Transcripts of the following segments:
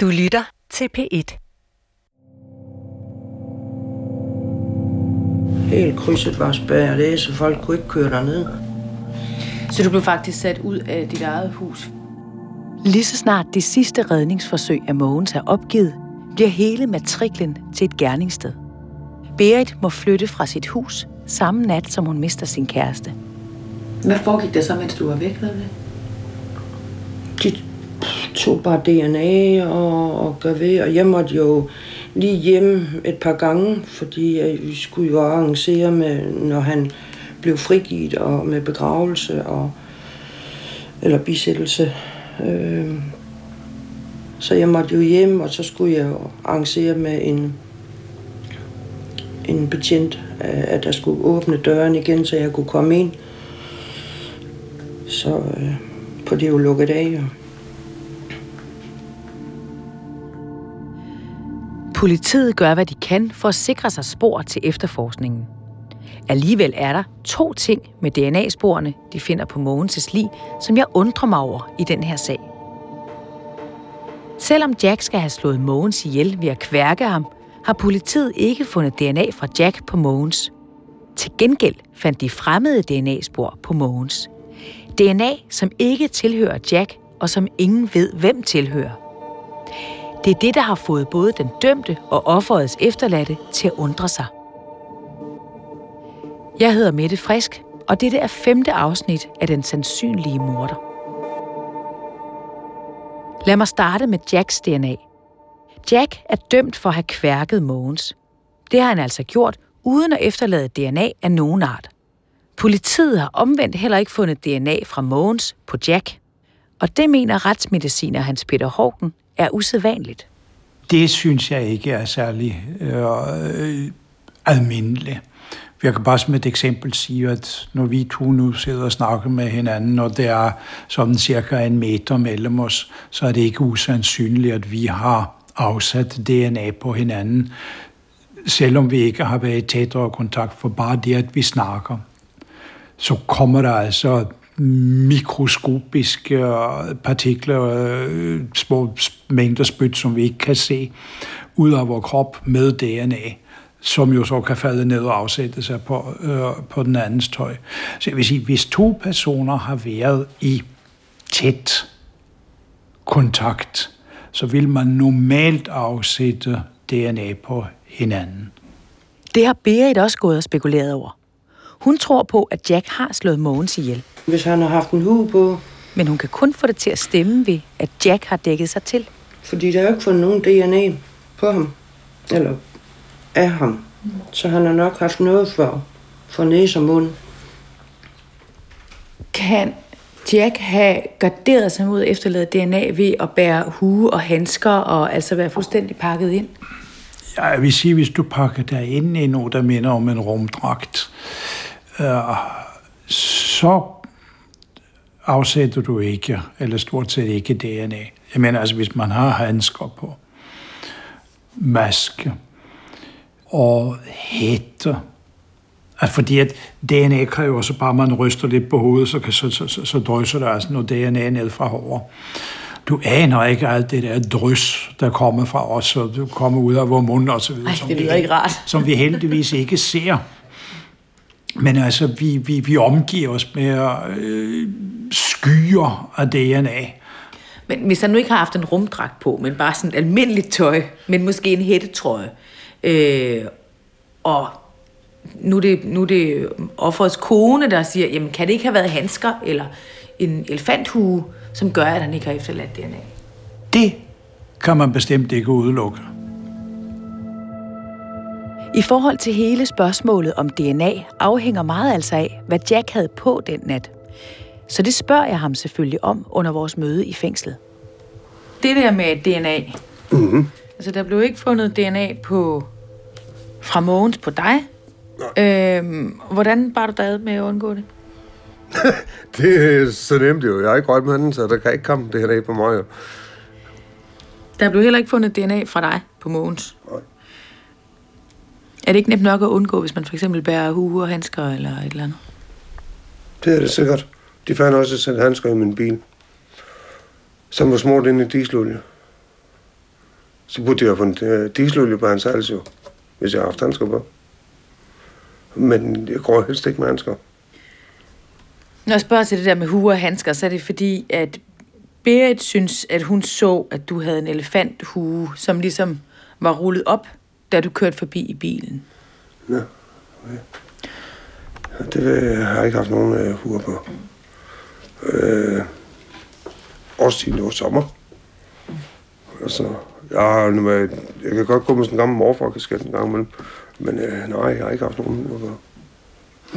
Du lytter til P1. Helt krydset var spærret af, så folk kunne ikke køre derned. Så du blev faktisk sat ud af dit eget hus? Lige så snart det sidste redningsforsøg af Mogens er opgivet, bliver hele matriklen til et gerningssted. Berit må flytte fra sit hus samme nat, som hun mister sin kæreste. Hvad foregik der så, mens du var væk? Ved det? Tog bare DNA og, og gør ved, og jeg måtte jo lige hjem et par gange, fordi vi skulle jo arrangere med, når han blev frigivet og med begravelse og eller bisættelse. Øh, så jeg måtte jo hjem, og så skulle jeg jo arrangere med en, en betjent, øh, at der skulle åbne døren igen, så jeg kunne komme ind. Så øh, på det jo lukket af. Jo. Politiet gør, hvad de kan for at sikre sig spor til efterforskningen. Alligevel er der to ting med DNA-sporene, de finder på Mogens' lig, som jeg undrer mig over i den her sag. Selvom Jack skal have slået Mogens ihjel ved at kværke ham, har politiet ikke fundet DNA fra Jack på Mogens. Til gengæld fandt de fremmede DNA-spor på Mogens. DNA, som ikke tilhører Jack, og som ingen ved, hvem tilhører. Det er det, der har fået både den dømte og offerets efterladte til at undre sig. Jeg hedder Mette Frisk, og dette er femte afsnit af Den Sandsynlige Morder. Lad mig starte med Jacks DNA. Jack er dømt for at have kværket Mogens. Det har han altså gjort, uden at efterlade DNA af nogen art. Politiet har omvendt heller ikke fundet DNA fra Mogens på Jack. Og det mener retsmediciner Hans Peter Hågen er usædvanligt. Det synes jeg ikke er særlig øh, almindeligt. Jeg kan bare som et eksempel sige, at når vi to nu sidder og snakker med hinanden, og det er sådan cirka en meter mellem os, så er det ikke usandsynligt, at vi har afsat DNA på hinanden, selvom vi ikke har været i tættere kontakt, for bare det, at vi snakker. Så kommer der altså mikroskopiske øh, partikler, øh, små mængder spyt, som vi ikke kan se, ud af vores krop med DNA som jo så kan falde ned og afsætte sig på, øh, på den andens tøj. Så jeg vil sige, hvis to personer har været i tæt kontakt, så vil man normalt afsætte DNA på hinanden. Det har Berit også gået og spekuleret over. Hun tror på, at Jack har slået Mogens ihjel. Hvis han har haft en hue på. Men hun kan kun få det til at stemme ved, at Jack har dækket sig til. Fordi der er jo ikke fundet nogen DNA på ham. Eller af ham. Så han har nok haft noget for, for næse og mund. Kan Jack have garderet sig mod efterladet DNA ved at bære hue og handsker og altså være fuldstændig pakket ind? Ja, jeg vil sige, hvis du pakker dig ind i noget, der minder om en rumdragt, så afsætter du ikke, eller stort set ikke DNA. Jeg mener altså, hvis man har handsker på, maske, og hætte. Altså fordi at DNA kræver så bare, man ryster lidt på hovedet, så, kan, så, så, så, så drysser der altså noget DNA ned fra håret. Du aner ikke alt det der drys, der kommer fra os, og du kommer ud af vores mund og så videre. Ej, det lyder ikke rart. Som vi heldigvis ikke ser. Men altså, vi, vi, vi omgiver os med øh, skyer af DNA. Men hvis han nu ikke har haft en rumdragt på, men bare sådan et almindeligt tøj, men måske en hættetrøje, Øh, og nu er, det, nu er det offerets kone, der siger, jamen kan det ikke have været handsker eller en elefanthue, som gør, at han ikke har efterladt DNA? Det kan man bestemt ikke udelukke. I forhold til hele spørgsmålet om DNA afhænger meget altså af, hvad Jack havde på den nat. Så det spørger jeg ham selvfølgelig om under vores møde i fængslet. Det der med DNA. Mm-hmm. Altså, der blev ikke fundet DNA på fra Mogens på dig. Øhm, hvordan var du der med at undgå det? det er så nemt jo. Jeg har ikke rørt med så der kan ikke komme DNA på mig jo. Der blev heller ikke fundet DNA fra dig på Mogens. Nej. Er det ikke nemt nok at undgå, hvis man for eksempel bærer hue og handsker eller et eller andet? Det er det sikkert. De fandt også et handsker i min bil, som var smurt ind i dieselolie. Så burde jeg have fundet øh, dieselolie på hans hals jo, hvis jeg har haft handsker på. Men jeg går helst ikke med handsker. Når jeg spørger til det der med huer og handsker, så er det fordi, at Berit synes, at hun så, at du havde en elefanthue, som ligesom var rullet op, da du kørte forbi i bilen. Ja, okay. Det øh, har jeg ikke haft nogen øh, huer på. Øh, årstiden, det var sommer. Altså, jeg, har, været- jeg kan godt gå med sådan en gammel morfarkasket en gang imellem, men øh, nej, jeg har ikke haft nogen huer på.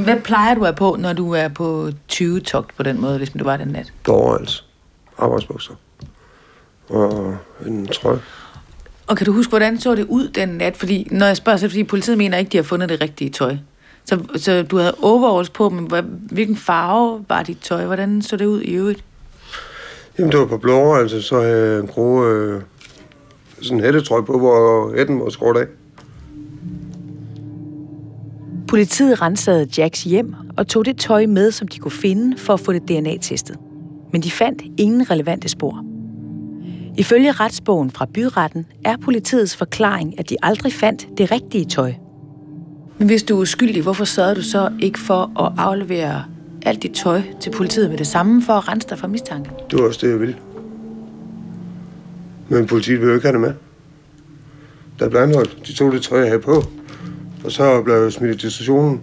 Hvad plejer du at på, når du er på 20-togt på den måde, ligesom du var den nat? Altså. Arbejdsbukser. Og en trøje. Og kan du huske, hvordan så det ud den nat? Fordi når jeg spørger, så er det fordi politiet mener ikke, de har fundet det rigtige tøj. Så, så du havde overalls på, men hvad, hvilken farve var dit tøj? Hvordan så det ud i øvrigt? Jamen, det var på blå, altså, så havde jeg en grå øh, sådan en hættetrøje på, hvor hætten var skåret af. Politiet rensede Jacks hjem og tog det tøj med, som de kunne finde for at få det DNA-testet. Men de fandt ingen relevante spor. Ifølge retsbogen fra byretten er politiets forklaring, at de aldrig fandt det rigtige tøj. Men hvis du er uskyldig, hvorfor sørgede du så ikke for at aflevere alt dit tøj til politiet med det samme for at rense dig for mistanke? Det var også det, jeg ville. Men politiet ville jo ikke have det med. Der blev anholdt. De tog det tøj, jeg havde på. Og så blev jeg smidt i stationen.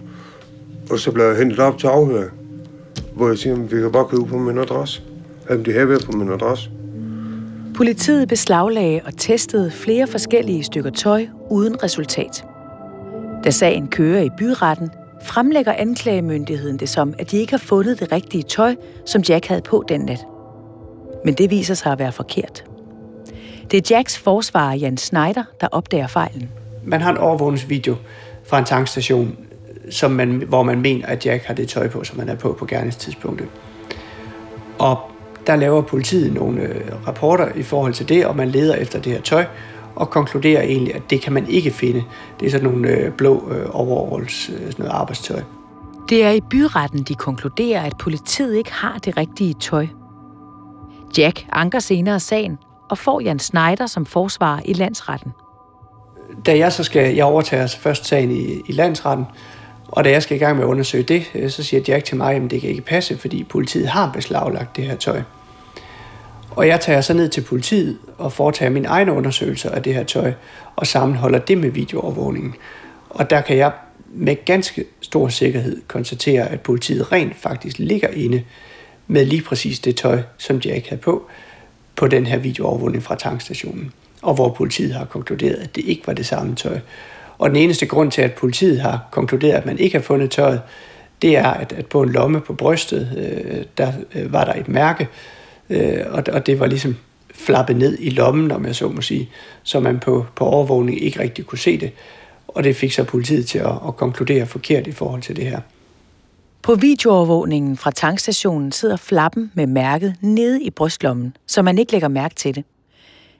Og så blev jeg hentet op til afhør. Hvor jeg siger, at vi kan bare købe på min adresse. Jamen, de havde været på min adresse. Politiet beslaglagde og testede flere forskellige stykker tøj uden resultat. Da sagen kører i byretten, fremlægger anklagemyndigheden det som, at de ikke har fundet det rigtige tøj, som Jack havde på den nat. Men det viser sig at være forkert. Det er Jacks forsvarer Jan Schneider, der opdager fejlen. Man har en overvågningsvideo fra en tankstation, som man, hvor man mener, at Jack har det tøj på, som han er på på gerningstidspunktet. Og der laver politiet nogle øh, rapporter i forhold til det, og man leder efter det her tøj, og konkluderer egentlig, at det kan man ikke finde. Det er sådan nogle øh, blå øh, overalls, sådan noget arbejdstøj. Det er i byretten, de konkluderer, at politiet ikke har det rigtige tøj. Jack anker senere sagen og får Jan Schneider som forsvarer i landsretten. da jeg så skal, jeg overtager så først sagen i, i landsretten, og da jeg skal i gang med at undersøge det, så siger Jack til mig, at det kan ikke passe, fordi politiet har beslaglagt det her tøj. Og jeg tager så ned til politiet og foretager min egen undersøgelse af det her tøj, og sammenholder det med videoovervågningen. Og der kan jeg med ganske stor sikkerhed konstatere, at politiet rent faktisk ligger inde med lige præcis det tøj, som Jack havde på, på den her videoovervågning fra tankstationen, og hvor politiet har konkluderet, at det ikke var det samme tøj. Og den eneste grund til, at politiet har konkluderet, at man ikke har fundet tøjet, det er, at, at på en lomme på brystet, øh, der øh, var der et mærke, øh, Øh, og, og det var ligesom flappet ned i lommen, om jeg så må sige, så man på, på overvågning ikke rigtig kunne se det. Og det fik så politiet til at, at konkludere forkert i forhold til det her. På videoovervågningen fra tankstationen sidder flappen med mærket nede i brystlommen, så man ikke lægger mærke til det.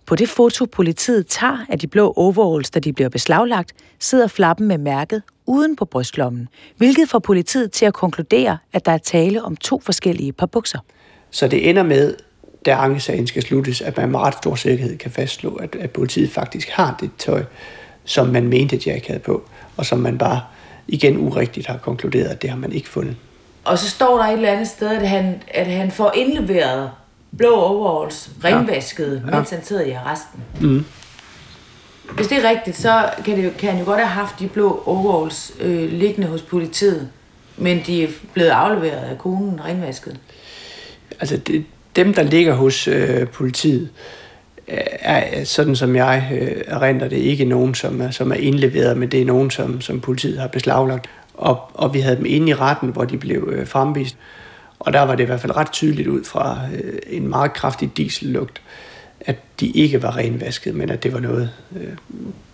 På det foto, politiet tager af de blå overalls, da de bliver beslaglagt, sidder flappen med mærket uden på brystlommen, hvilket får politiet til at konkludere, at der er tale om to forskellige par bukser. Så det ender med, da ankesagen skal sluttes, at man med ret stor sikkerhed kan fastslå, at, at politiet faktisk har det tøj, som man mente, Jack havde på, og som man bare igen urigtigt har konkluderet, at det har man ikke fundet. Og så står der et eller andet sted, at han, at han får indleveret blå overalls, renvaskede, ja. mens han sidder i arresten. Mm. Hvis det er rigtigt, så kan, det, kan han jo godt have haft de blå overalls øh, liggende hos politiet, men de er blevet afleveret af konen renvasket. Altså det, dem, der ligger hos øh, politiet, øh, er sådan som jeg øh, erindrer det, ikke nogen, som er, som er indleveret, men det er nogen, som, som politiet har beslaglagt. Og, og vi havde dem inde i retten, hvor de blev øh, fremvist. Og der var det i hvert fald ret tydeligt ud fra øh, en meget kraftig diesellugt, at de ikke var renvasket, men at det var noget, øh,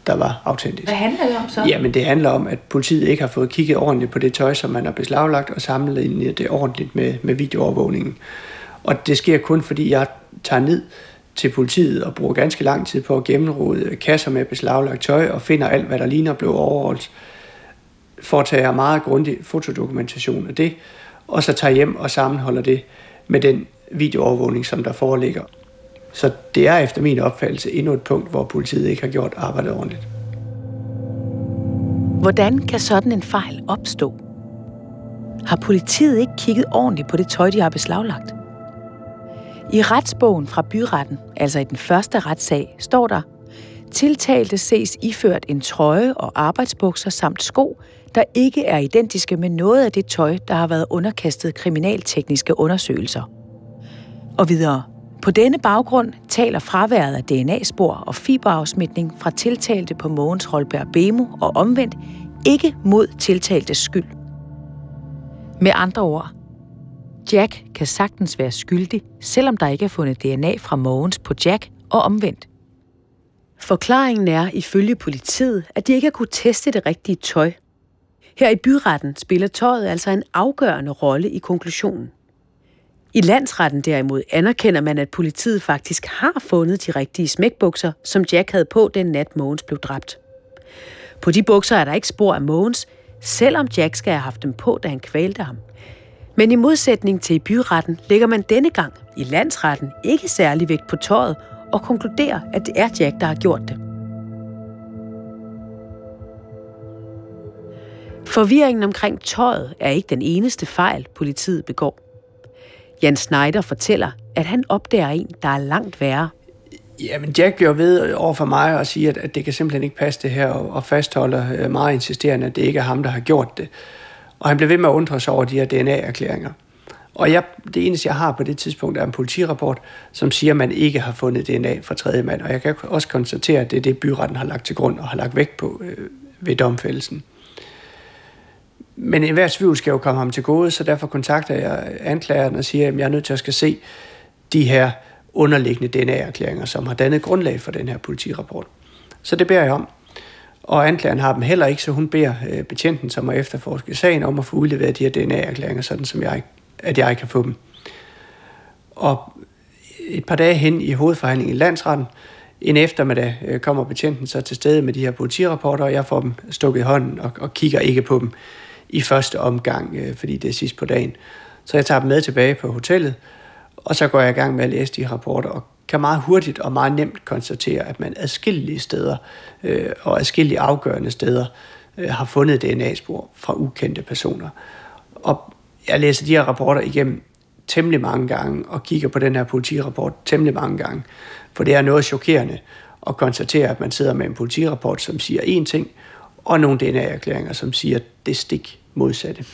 der var autentisk. Hvad handler det om så? Jamen det handler om, at politiet ikke har fået kigget ordentligt på det tøj, som man har beslaglagt, og sammenlignet det ordentligt med, med videoovervågningen. Og det sker kun, fordi jeg tager ned til politiet og bruger ganske lang tid på at gennemrode kasser med beslaglagt tøj og finder alt, hvad der ligner blev overholdt. Foretager meget grundig fotodokumentation af det, og så tager hjem og sammenholder det med den videoovervågning, som der foreligger. Så det er efter min opfattelse endnu et punkt, hvor politiet ikke har gjort arbejdet ordentligt. Hvordan kan sådan en fejl opstå? Har politiet ikke kigget ordentligt på det tøj, de har beslaglagt? I retsbogen fra byretten, altså i den første retssag, står der, tiltalte ses iført en trøje og arbejdsbukser samt sko, der ikke er identiske med noget af det tøj, der har været underkastet kriminaltekniske undersøgelser. Og videre. På denne baggrund taler fraværet af DNA-spor og fiberafsmitning fra tiltalte på Mogens Holberg Bemo og omvendt ikke mod tiltaltes skyld. Med andre ord, Jack kan sagtens være skyldig, selvom der ikke er fundet DNA fra Mogens på Jack og omvendt. Forklaringen er ifølge politiet, at de ikke har kunne teste det rigtige tøj. Her i byretten spiller tøjet altså en afgørende rolle i konklusionen. I landsretten derimod anerkender man, at politiet faktisk har fundet de rigtige smækbukser, som Jack havde på den nat Mogens blev dræbt. På de bukser er der ikke spor af Mogens, selvom Jack skal have haft dem på, da han kvalte ham. Men i modsætning til i byretten lægger man denne gang i landsretten ikke særlig vægt på tøjet og konkluderer, at det er Jack, der har gjort det. Forvirringen omkring tøjet er ikke den eneste fejl, politiet begår. Jan Schneider fortæller, at han opdager en, der er langt værre. Jamen, Jack bliver ved over for mig og siger, at det kan simpelthen ikke passe det her, og fastholder øh, meget insisterende, at det ikke er ham, der har gjort det. Og han blev ved med at undre sig over de her DNA-erklæringer. Og jeg, det eneste, jeg har på det tidspunkt, er en politirapport, som siger, at man ikke har fundet DNA fra tredje mand. Og jeg kan også konstatere, at det er det, byretten har lagt til grund og har lagt vægt på øh, ved domfældelsen. Men enhver tvivl skal jo komme ham til gode, så derfor kontakter jeg anklageren og siger, at jeg er nødt til at skal se de her underliggende DNA-erklæringer, som har dannet grundlag for den her politirapport. Så det beder jeg om. Og anklageren har dem heller ikke, så hun beder øh, betjenten, som har efterforsket sagen, om at få udleveret de her DNA-erklæringer, sådan som jeg, at jeg kan få dem. Og et par dage hen i hovedforhandlingen i landsretten, en eftermiddag øh, kommer betjenten så til stede med de her politirapporter, og jeg får dem stukket i hånden og, og kigger ikke på dem i første omgang, øh, fordi det er sidst på dagen. Så jeg tager dem med tilbage på hotellet, og så går jeg i gang med at læse de rapporter, og kan meget hurtigt og meget nemt konstatere, at man adskillige steder øh, og adskillige afgørende steder øh, har fundet DNA-spor fra ukendte personer. Og jeg læser de her rapporter igennem temmelig mange gange og kigger på den her politirapport temmelig mange gange, for det er noget chokerende at konstatere, at man sidder med en politirapport, som siger én ting, og nogle DNA-erklæringer, som siger det stik modsatte.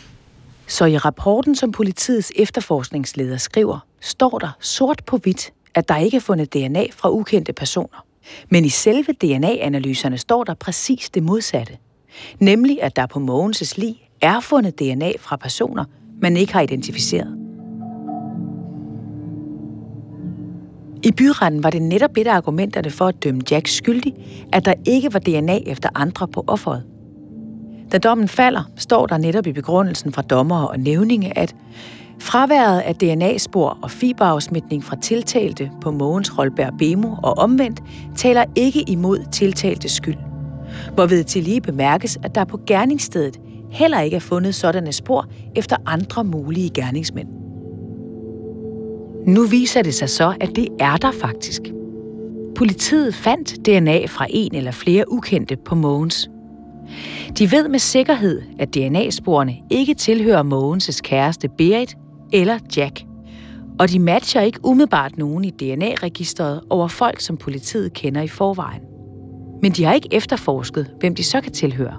Så i rapporten, som politiets efterforskningsleder skriver, står der sort på hvidt, at der ikke er fundet DNA fra ukendte personer. Men i selve DNA-analyserne står der præcis det modsatte. Nemlig, at der på Mogens' lig er fundet DNA fra personer, man ikke har identificeret. I byretten var det netop et af argumenterne for at dømme Jack skyldig, at der ikke var DNA efter andre på offeret. Da dommen falder, står der netop i begrundelsen fra dommer og nævninge, at fraværet af DNA-spor og fiberafsmitning fra tiltalte på Mogens Rolberg Bemo og omvendt taler ikke imod tiltaltes skyld. Hvorved til lige bemærkes, at der på gerningsstedet heller ikke er fundet sådanne spor efter andre mulige gerningsmænd. Nu viser det sig så, at det er der faktisk. Politiet fandt DNA fra en eller flere ukendte på Mogens. De ved med sikkerhed, at DNA-sporene ikke tilhører Mogens' kæreste Berit eller Jack. Og de matcher ikke umiddelbart nogen i DNA-registret over folk, som politiet kender i forvejen. Men de har ikke efterforsket, hvem de så kan tilhøre.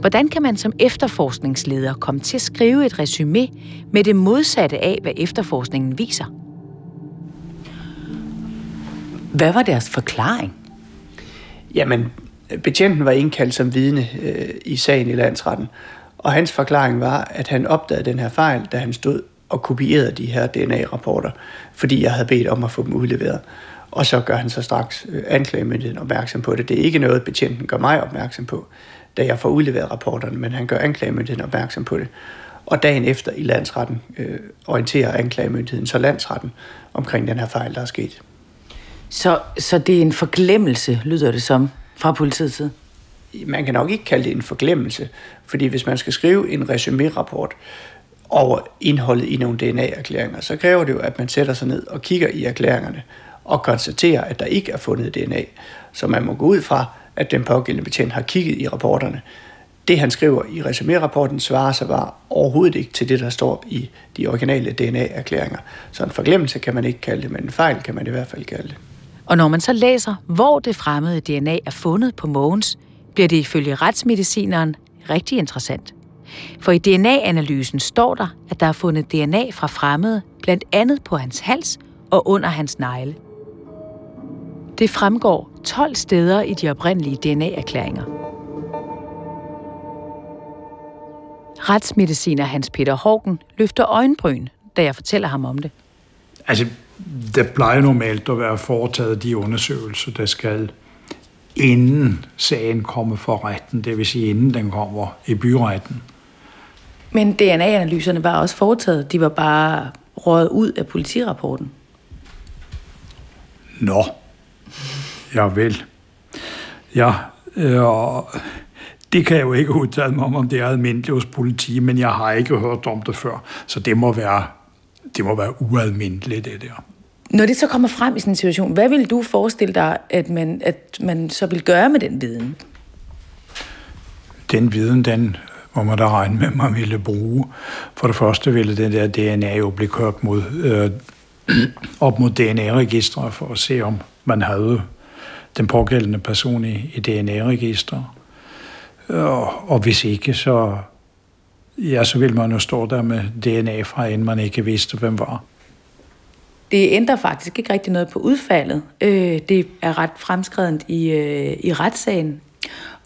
Hvordan kan man som efterforskningsleder komme til at skrive et resume med det modsatte af, hvad efterforskningen viser? Hvad var deres forklaring? Jamen, betjenten var indkaldt som vidne øh, i sagen i landsretten, og hans forklaring var, at han opdagede den her fejl, da han stod og kopierede de her DNA-rapporter, fordi jeg havde bedt om at få dem udleveret. Og så gør han så straks øh, anklagemyndigheden opmærksom på det. Det er ikke noget, betjenten gør mig opmærksom på da jeg får udleveret rapporterne, men han gør anklagemyndigheden opmærksom på det. Og dagen efter i landsretten øh, orienterer anklagemyndigheden så landsretten omkring den her fejl, der er sket. Så, så det er en forglemmelse, lyder det som, fra politiets side? Man kan nok ikke kalde det en forglemmelse, fordi hvis man skal skrive en resumé-rapport over indholdet i nogle DNA-erklæringer, så kræver det jo, at man sætter sig ned og kigger i erklæringerne og konstaterer, at der ikke er fundet DNA. Så man må gå ud fra, at den pågældende betjent har kigget i rapporterne. Det, han skriver i resumé-rapporten, svarer sig bare overhovedet ikke til det, der står i de originale DNA-erklæringer. Så en forglemmelse kan man ikke kalde det, men en fejl kan man i hvert fald kalde det. Og når man så læser, hvor det fremmede DNA er fundet på Mogens, bliver det ifølge retsmedicineren rigtig interessant. For i DNA-analysen står der, at der er fundet DNA fra fremmede, blandt andet på hans hals og under hans negle. Det fremgår 12 steder i de oprindelige DNA-erklæringer. Retsmediciner Hans Peter Hågen løfter øjenbryn, da jeg fortæller ham om det. Altså, der plejer normalt at være foretaget de undersøgelser, der skal inden sagen kommer for retten, det vil sige inden den kommer i byretten. Men DNA-analyserne var også foretaget, de var bare røget ud af politirapporten. Nå, ja vel. Ja, øh, det kan jeg jo ikke udtale mig om, om det er almindeligt hos politi, men jeg har ikke hørt om det før, så det må være, det må være ualmindeligt, det der. Når det så kommer frem i sådan en situation, hvad vil du forestille dig, at man, at man så vil gøre med den viden? Den viden, den må man da regne med, man ville bruge. For det første ville den der DNA jo blive kørt mod, øh, op mod DNA-registre for at se, om man havde den pågældende person i, i DNA-registret. Og, og hvis ikke, så, ja, så vil man jo stå der med DNA fra, inden man ikke vidste, hvem var. Det ændrer faktisk ikke rigtig noget på udfaldet. Øh, det er ret fremskredent i, øh, i retssagen,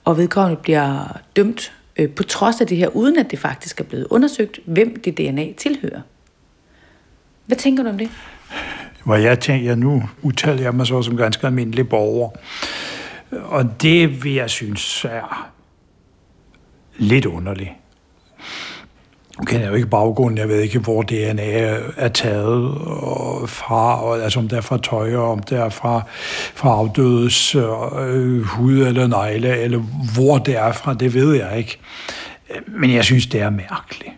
og vedkommende bliver dømt øh, på trods af det her, uden at det faktisk er blevet undersøgt, hvem det DNA tilhører. Hvad tænker du om det? Hvor jeg tænker, jeg nu udtaler jeg mig så som ganske almindelig borger. Og det vil jeg synes er lidt underligt. Nu kender jeg jo ikke baggrunden, jeg ved ikke, hvor DNA er taget fra, og, altså om det er fra tøj, og om det er fra, fra afdødes øh, hud eller negle, eller hvor det er fra, det ved jeg ikke. Men jeg synes, det er mærkeligt.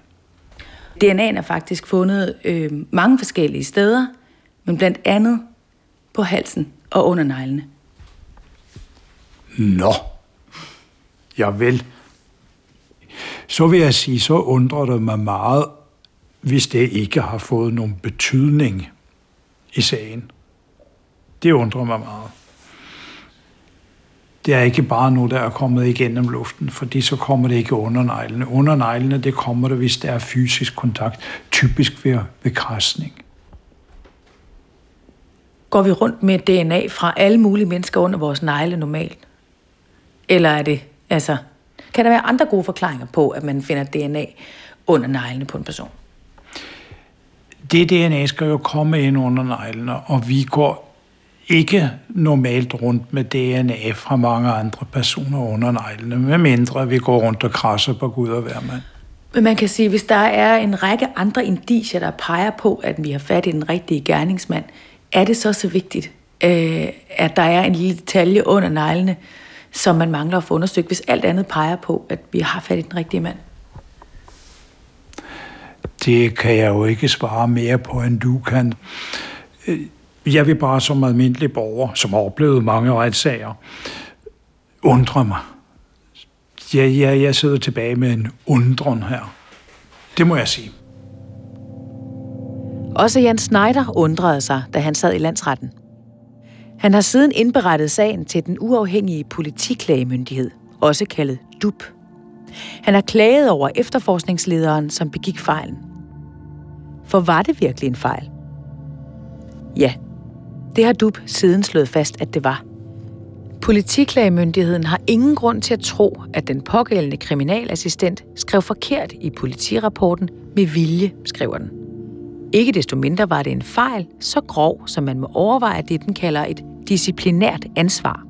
DNA'en er faktisk fundet øh, mange forskellige steder, men blandt andet på halsen og under neglene. Nå. Ja vel så vil jeg sige, så undrer det mig meget, hvis det ikke har fået nogen betydning i sagen. Det undrer mig meget. Det er ikke bare noget, der er kommet igennem luften, fordi så kommer det ikke under neglene. Under neglene, det kommer det, hvis der er fysisk kontakt, typisk ved bekræsning. Går vi rundt med DNA fra alle mulige mennesker under vores negle normalt? Eller er det, altså, kan der være andre gode forklaringer på, at man finder DNA under neglene på en person? Det DNA skal jo komme ind under neglene, og vi går ikke normalt rundt med DNA fra mange andre personer under neglene, medmindre vi går rundt og krasser på Gud og hver mand. Men man kan sige, hvis der er en række andre indicier, der peger på, at vi har fat i den rigtige gerningsmand, er det så så vigtigt, øh, at der er en lille detalje under neglene, som man mangler at få undersøgt, hvis alt andet peger på, at vi har fat i den rigtige mand? Det kan jeg jo ikke svare mere på, end du kan. Øh, jeg vil bare som almindelig borger, som har oplevet mange retssager, undre mig. Ja, ja, jeg sidder tilbage med en undren her. Det må jeg sige. Også Jan Schneider undrede sig, da han sad i landsretten. Han har siden indberettet sagen til den uafhængige politiklagemyndighed, også kaldet DUP. Han har klaget over efterforskningslederen, som begik fejlen. For var det virkelig en fejl? Ja, det har DUP siden slået fast, at det var. Politiklagemyndigheden har ingen grund til at tro, at den pågældende kriminalassistent skrev forkert i politirapporten med vilje, skriver den. Ikke desto mindre var det en fejl, så grov, som man må overveje det, den kalder et disciplinært ansvar.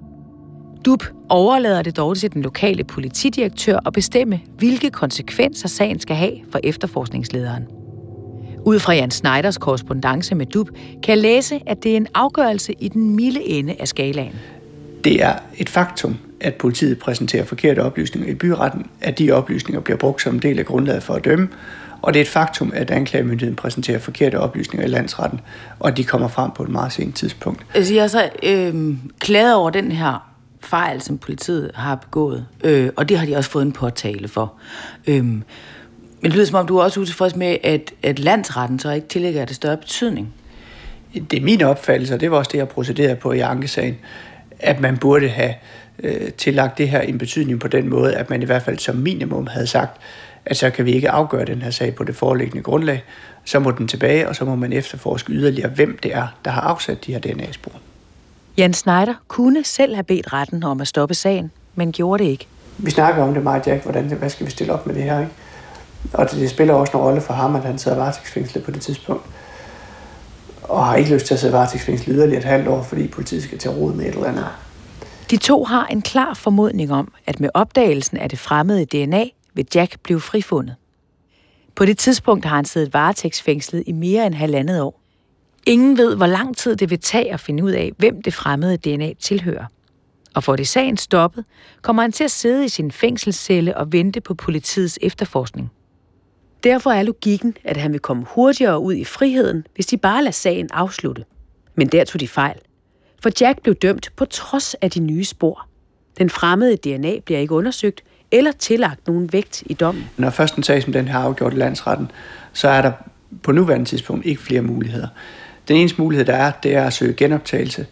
DUB overlader det dog til den lokale politidirektør at bestemme, hvilke konsekvenser sagen skal have for efterforskningslederen. Ud fra Jan Schneiders korrespondence med DUB, kan jeg læse, at det er en afgørelse i den milde ende af skalaen. Det er et faktum, at politiet præsenterer forkerte oplysninger i byretten, at de oplysninger bliver brugt som en del af grundlaget for at dømme, og det er et faktum, at anklagemyndigheden præsenterer forkerte oplysninger i landsretten, og de kommer frem på et meget sent tidspunkt. Altså, jeg er så øh, klaget over den her fejl, som politiet har begået, øh, og det har de også fået en påtale for. Øh, men det lyder som om, du er også utilfreds med, at, at landsretten så ikke tillægger det større betydning. Det er min opfattelse, og det var også det, jeg procederede på i ankesagen, at man burde have øh, tillagt det her en betydning på den måde, at man i hvert fald som minimum havde sagt, at så kan vi ikke afgøre den her sag på det foreliggende grundlag. Så må den tilbage, og så må man efterforske yderligere, hvem det er, der har afsat de her DNA-spor. Jan Schneider kunne selv have bedt retten om at stoppe sagen, men gjorde det ikke. Vi snakker om det meget, Jack. Hvordan, hvad skal vi stille op med det her? Ikke? Og det spiller også en rolle for ham, at han sidder varetægtsfængslet på det tidspunkt. Og har ikke lyst til at sidde varetægtsfængslet yderligere et halvt år, fordi politiet skal til råd med et eller andet. De to har en klar formodning om, at med opdagelsen af det fremmede DNA vil Jack blive frifundet. På det tidspunkt har han siddet varetægtsfængslet i mere end halvandet år. Ingen ved, hvor lang tid det vil tage at finde ud af, hvem det fremmede DNA tilhører. Og for det sagen stoppet, kommer han til at sidde i sin fængselscelle og vente på politiets efterforskning. Derfor er logikken, at han vil komme hurtigere ud i friheden, hvis de bare lader sagen afslutte. Men der tog de fejl. For Jack blev dømt på trods af de nye spor. Den fremmede DNA bliver ikke undersøgt eller tillagt nogen vægt i dommen. Når først en sag som den her afgjort i landsretten, så er der på nuværende tidspunkt ikke flere muligheder. Den eneste mulighed, der er, det er at søge genoptagelse.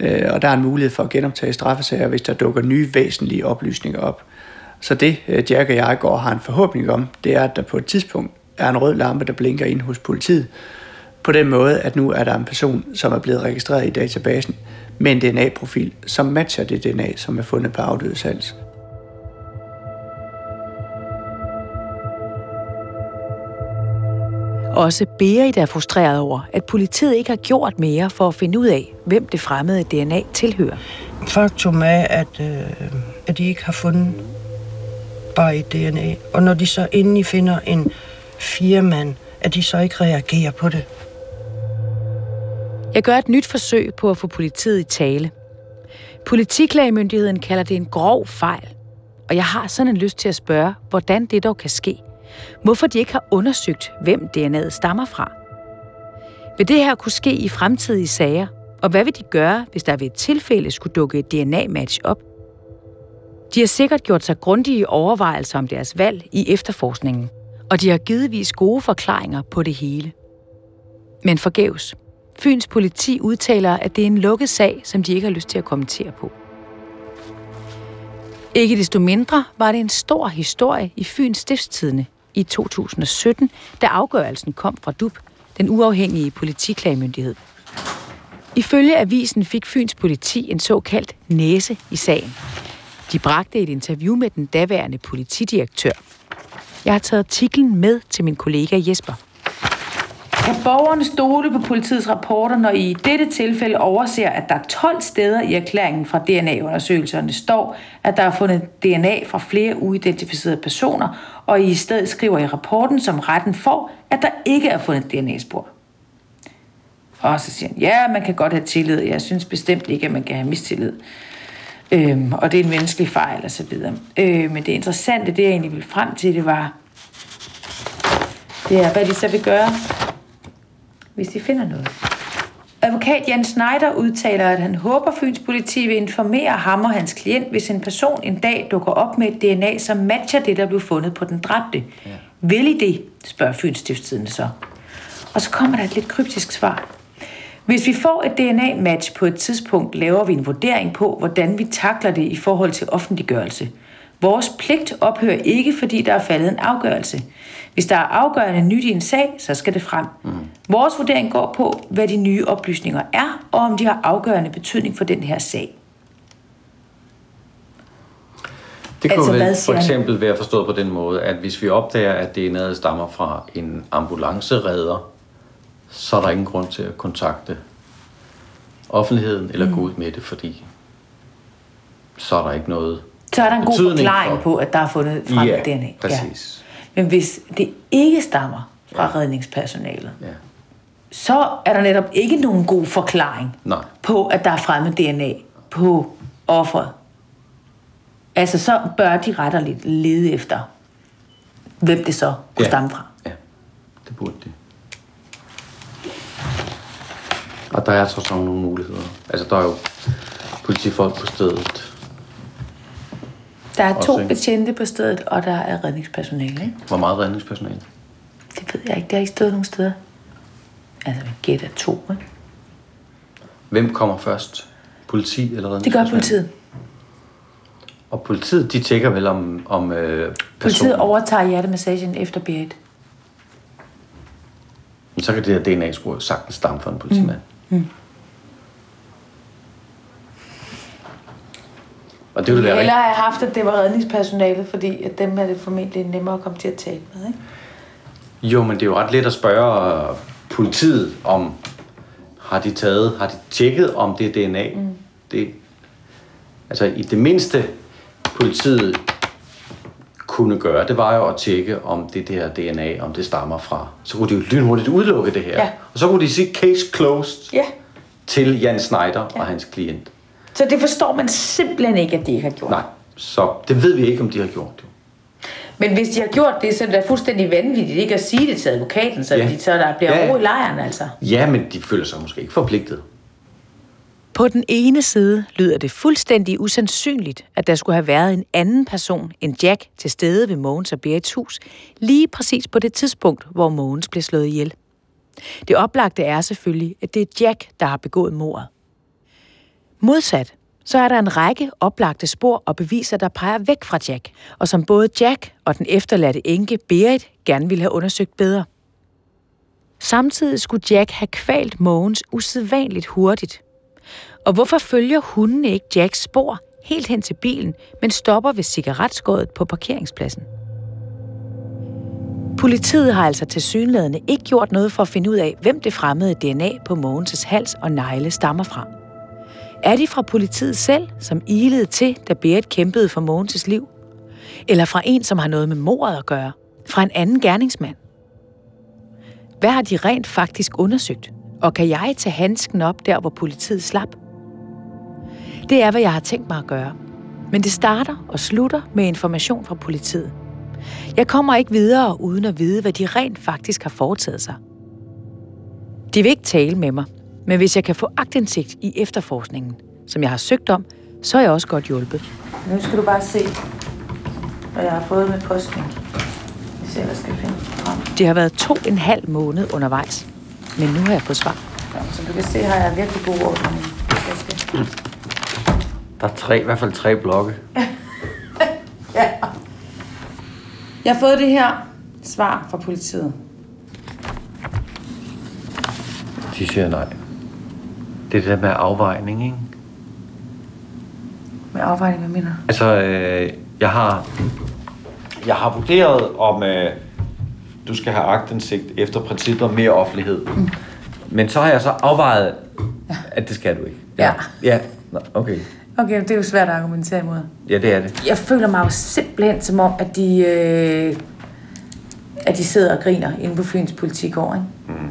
Øh, og der er en mulighed for at genoptage straffesager, hvis der dukker nye væsentlige oplysninger op. Så det, øh, Jack og jeg går har en forhåbning om, det er, at der på et tidspunkt er en rød lampe, der blinker ind hos politiet. På den måde, at nu er der en person, som er blevet registreret i databasen med en DNA-profil, som matcher det DNA, som er fundet på afdødes hals. Også Berit er frustreret over, at politiet ikke har gjort mere for at finde ud af, hvem det fremmede DNA tilhører. Faktum er, at, øh, at de ikke har fundet bare et DNA. Og når de så endelig finder en firmand, at de så ikke reagerer på det. Jeg gør et nyt forsøg på at få politiet i tale. Politiklagemyndigheden kalder det en grov fejl. Og jeg har sådan en lyst til at spørge, hvordan det dog kan ske. Hvorfor de ikke har undersøgt, hvem DNA'et stammer fra. Vil det her kunne ske i fremtidige sager? Og hvad vil de gøre, hvis der ved et tilfælde skulle dukke et DNA-match op? De har sikkert gjort sig grundige overvejelser om deres valg i efterforskningen, og de har givetvis gode forklaringer på det hele. Men forgæves. Fyns politi udtaler, at det er en lukket sag, som de ikke har lyst til at kommentere på. Ikke desto mindre var det en stor historie i Fyns Stiftstidende i 2017, da afgørelsen kom fra DUP, den uafhængige politiklagemyndighed. Ifølge avisen fik Fyns politi en såkaldt næse i sagen. De bragte et interview med den daværende politidirektør. Jeg har taget artiklen med til min kollega Jesper. Kan borgerne stole på politiets rapporter, når I i dette tilfælde overser, at der 12 steder i erklæringen fra DNA-undersøgelserne står, at der er fundet DNA fra flere uidentificerede personer, og I i stedet skriver i rapporten, som retten får, at der ikke er fundet DNA-spor? Og så siger han, ja, man kan godt have tillid. Jeg synes bestemt ikke, at man kan have mistillid. Øhm, og det er en menneskelig fejl, og så videre. Øh, men det interessante, det jeg egentlig ville frem til, det var, det er, hvad de så vil gøre, hvis de finder noget. Advokat Jan Schneider udtaler, at han håber, at Fyns politi vil informere ham og hans klient, hvis en person en dag dukker op med et DNA, som matcher det, der blev fundet på den dræbte. Ja. Vil I det? spørger Fyns stiftstidende så. Og så kommer der et lidt kryptisk svar. Hvis vi får et DNA-match på et tidspunkt, laver vi en vurdering på, hvordan vi takler det i forhold til offentliggørelse. Vores pligt ophører ikke, fordi der er faldet en afgørelse. Hvis der er afgørende nyt i en sag, så skal det frem. Mm. Vores vurdering går på, hvad de nye oplysninger er, og om de har afgørende betydning for den her sag. Det kunne altså, vel for eksempel være forstået på den måde, at hvis vi opdager, at DNA'et stammer fra en ambulanceredder, så er der ingen grund til at kontakte offentligheden eller mm. gå ud med det, fordi så er der ikke noget så er der en god forklaring for... på, at der er fundet frem ja, DNA. Præcis. Ja. Men hvis det ikke stammer fra ja. redningspersonalet, ja. så er der netop ikke nogen god forklaring Nej. på, at der er fremmed DNA på offeret. Altså, så bør de retterligt lede efter, hvem det så kunne ja. stamme fra. Ja, det burde det. Og der er trods alt nogle muligheder. Altså, der er jo politifolk på stedet, der er to betjente på stedet, og der er redningspersonale, ikke? Hvor meget redningspersonale? Det ved jeg ikke. Det har ikke stået nogen steder. Altså, vi gætter to, ikke? Hvem kommer først? Politi eller Det gør politiet. Og politiet, de tjekker vel om, om øh, Politiet overtager hjertemassagen efter Berit. Så kan det her DNA-spor sagtens stamme for en politimand. Mm. Mm. Og det ville være Eller have haft, at det var redningspersonalet, fordi at dem er det formentlig nemmere at komme til at tale med, ikke? Jo, men det er jo ret let at spørge politiet om, har de taget, har de tjekket, om det er DNA? Mm. Det, altså i det mindste, politiet kunne gøre, det var jo at tjekke, om det der DNA, om det stammer fra. Så kunne de jo lynhurtigt udelukke det her. Ja. Og så kunne de sige case closed ja. til Jan Schneider ja. og hans klient. Så det forstår man simpelthen ikke, at de ikke har gjort? Nej, så det ved vi ikke, om de har gjort det. Men hvis de har gjort det, så er det fuldstændig vanvittigt ikke at sige det til advokaten, så, ja. de, så der bliver ja. ro i lejren altså. Ja, men de føler sig måske ikke forpligtet. På den ene side lyder det fuldstændig usandsynligt, at der skulle have været en anden person end Jack til stede ved Mogens og Berits hus, lige præcis på det tidspunkt, hvor Mogens blev slået ihjel. Det oplagte er selvfølgelig, at det er Jack, der har begået mordet. Modsat, så er der en række oplagte spor og beviser, der peger væk fra Jack, og som både Jack og den efterladte enke Berit gerne ville have undersøgt bedre. Samtidig skulle Jack have kvalt Mogens usædvanligt hurtigt, og hvorfor følger hunden ikke Jacks spor helt hen til bilen, men stopper ved cigaretskåret på parkeringspladsen? Politiet har altså til synlædende ikke gjort noget for at finde ud af, hvem det fremmede DNA på Mogens' hals og negle stammer fra. Er de fra politiet selv, som ilede til, da Berit kæmpede for Mogens' liv? Eller fra en, som har noget med mordet at gøre? Fra en anden gerningsmand? Hvad har de rent faktisk undersøgt? Og kan jeg tage handsken op der, hvor politiet slap? Det er, hvad jeg har tænkt mig at gøre. Men det starter og slutter med information fra politiet. Jeg kommer ikke videre uden at vide, hvad de rent faktisk har foretaget sig. De vil ikke tale med mig, men hvis jeg kan få agtindsigt i efterforskningen, som jeg har søgt om, så er jeg også godt hjulpet. Nu skal du bare se, hvad jeg har fået med posten. Hvis jeg skal finde frem. Det har været to en halv måned undervejs, men nu har jeg fået svar. Ja, som du kan se, har jeg virkelig god orden i der er tre, i hvert fald tre blokke. ja. Jeg har fået det her svar fra politiet. De siger nej. Det er det der med afvejning, ikke? Med afvejning, hvad mener Altså, øh, jeg har... Jeg har vurderet, om øh, du skal have agtindsigt efter princippet om mere offentlighed. Mm. Men så har jeg så afvejet, ja. at det skal du ikke. Ja. Ja, ja. okay. Okay, det er jo svært at argumentere imod. Ja, det er det. Jeg føler mig jo simpelthen som om, at de, øh, at de sidder og griner inde på Fyns politikår, ikke? Mm.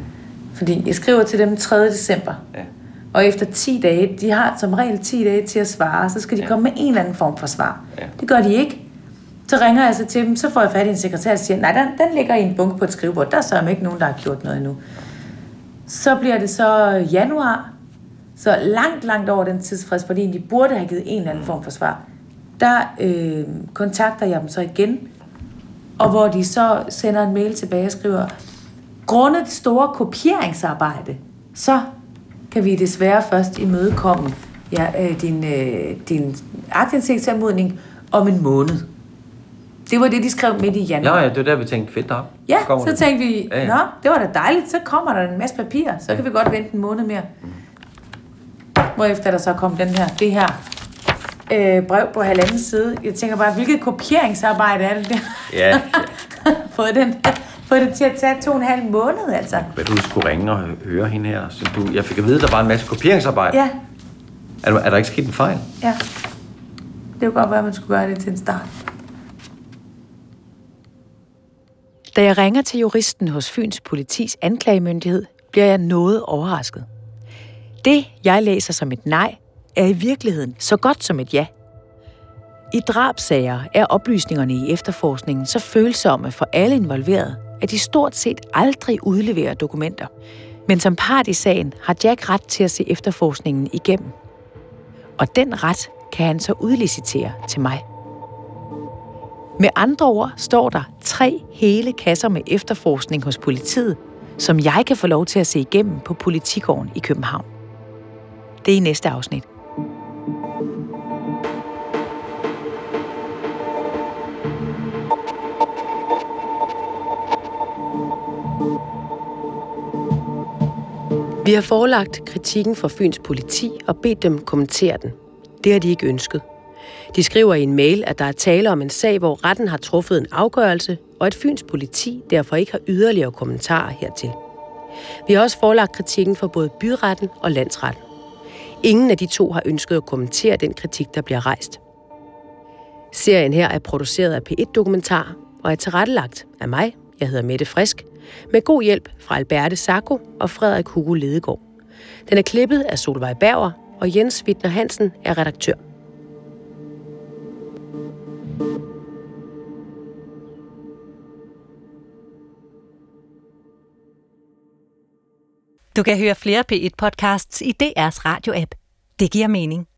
Fordi jeg skriver til dem 3. december. Ja. Og efter 10 dage, de har som regel 10 dage til at svare, så skal de ja. komme med en eller anden form for svar. Ja. Det gør de ikke. Så ringer jeg så til dem, så får jeg fat i en sekretær og siger, nej, den, den ligger i en bunke på et skrivebord. Der er ikke nogen, der har gjort noget endnu. Så bliver det så januar, så langt, langt over den tidsfrist, fordi de burde have givet en eller anden form for svar, der øh, kontakter jeg dem så igen, og hvor de så sender en mail tilbage og skriver, grundet det store kopieringsarbejde, så kan vi desværre først imødekomme ja, øh, din, øh, din aktindsigtsanmodning om en måned. Det var det, de skrev midt i januar. Ja, ja, det var der, vi tænkte, fedt op. Ja, så, så tænkte vi, ja, ja. nå, det var da dejligt, så kommer der en masse papir, så ja. kan vi godt vente en måned mere. Mm. Hvorefter der så kom den her, det her øh, brev på halvanden side. Jeg tænker bare, hvilket kopieringsarbejde er det der? Ja. fået, den, fået det til at tage to og en halv måned, altså. Hvad du skulle ringe og høre hende her. Så du, jeg fik at vide, at der var en masse kopieringsarbejde. Ja. Er, er der ikke sket en fejl? Ja. Det kunne godt være, at man skulle gøre det til en start. Da jeg ringer til juristen hos Fyns politis anklagemyndighed, bliver jeg noget overrasket. Det, jeg læser som et nej, er i virkeligheden så godt som et ja. I drabsager er oplysningerne i efterforskningen så følsomme for alle involverede, at de stort set aldrig udleverer dokumenter. Men som part i sagen har Jack ret til at se efterforskningen igennem. Og den ret kan han så udlicitere til mig. Med andre ord står der tre hele kasser med efterforskning hos politiet, som jeg kan få lov til at se igennem på Politigården i København. Det er i næste afsnit. Vi har forelagt kritikken fra Fyns politi og bedt dem kommentere den. Det har de ikke ønsket. De skriver i en mail, at der er tale om en sag, hvor retten har truffet en afgørelse, og at Fyns politi derfor ikke har yderligere kommentarer hertil. Vi har også forelagt kritikken for både byretten og landsretten. Ingen af de to har ønsket at kommentere den kritik, der bliver rejst. Serien her er produceret af P1 Dokumentar og er tilrettelagt af mig, jeg hedder Mette Frisk, med god hjælp fra Alberte Sacco og Frederik Hugo Ledegaard. Den er klippet af Solvej Berger, og Jens Wittner Hansen er redaktør. Du kan høre flere P1-podcasts i DR's radio-app. Det giver mening.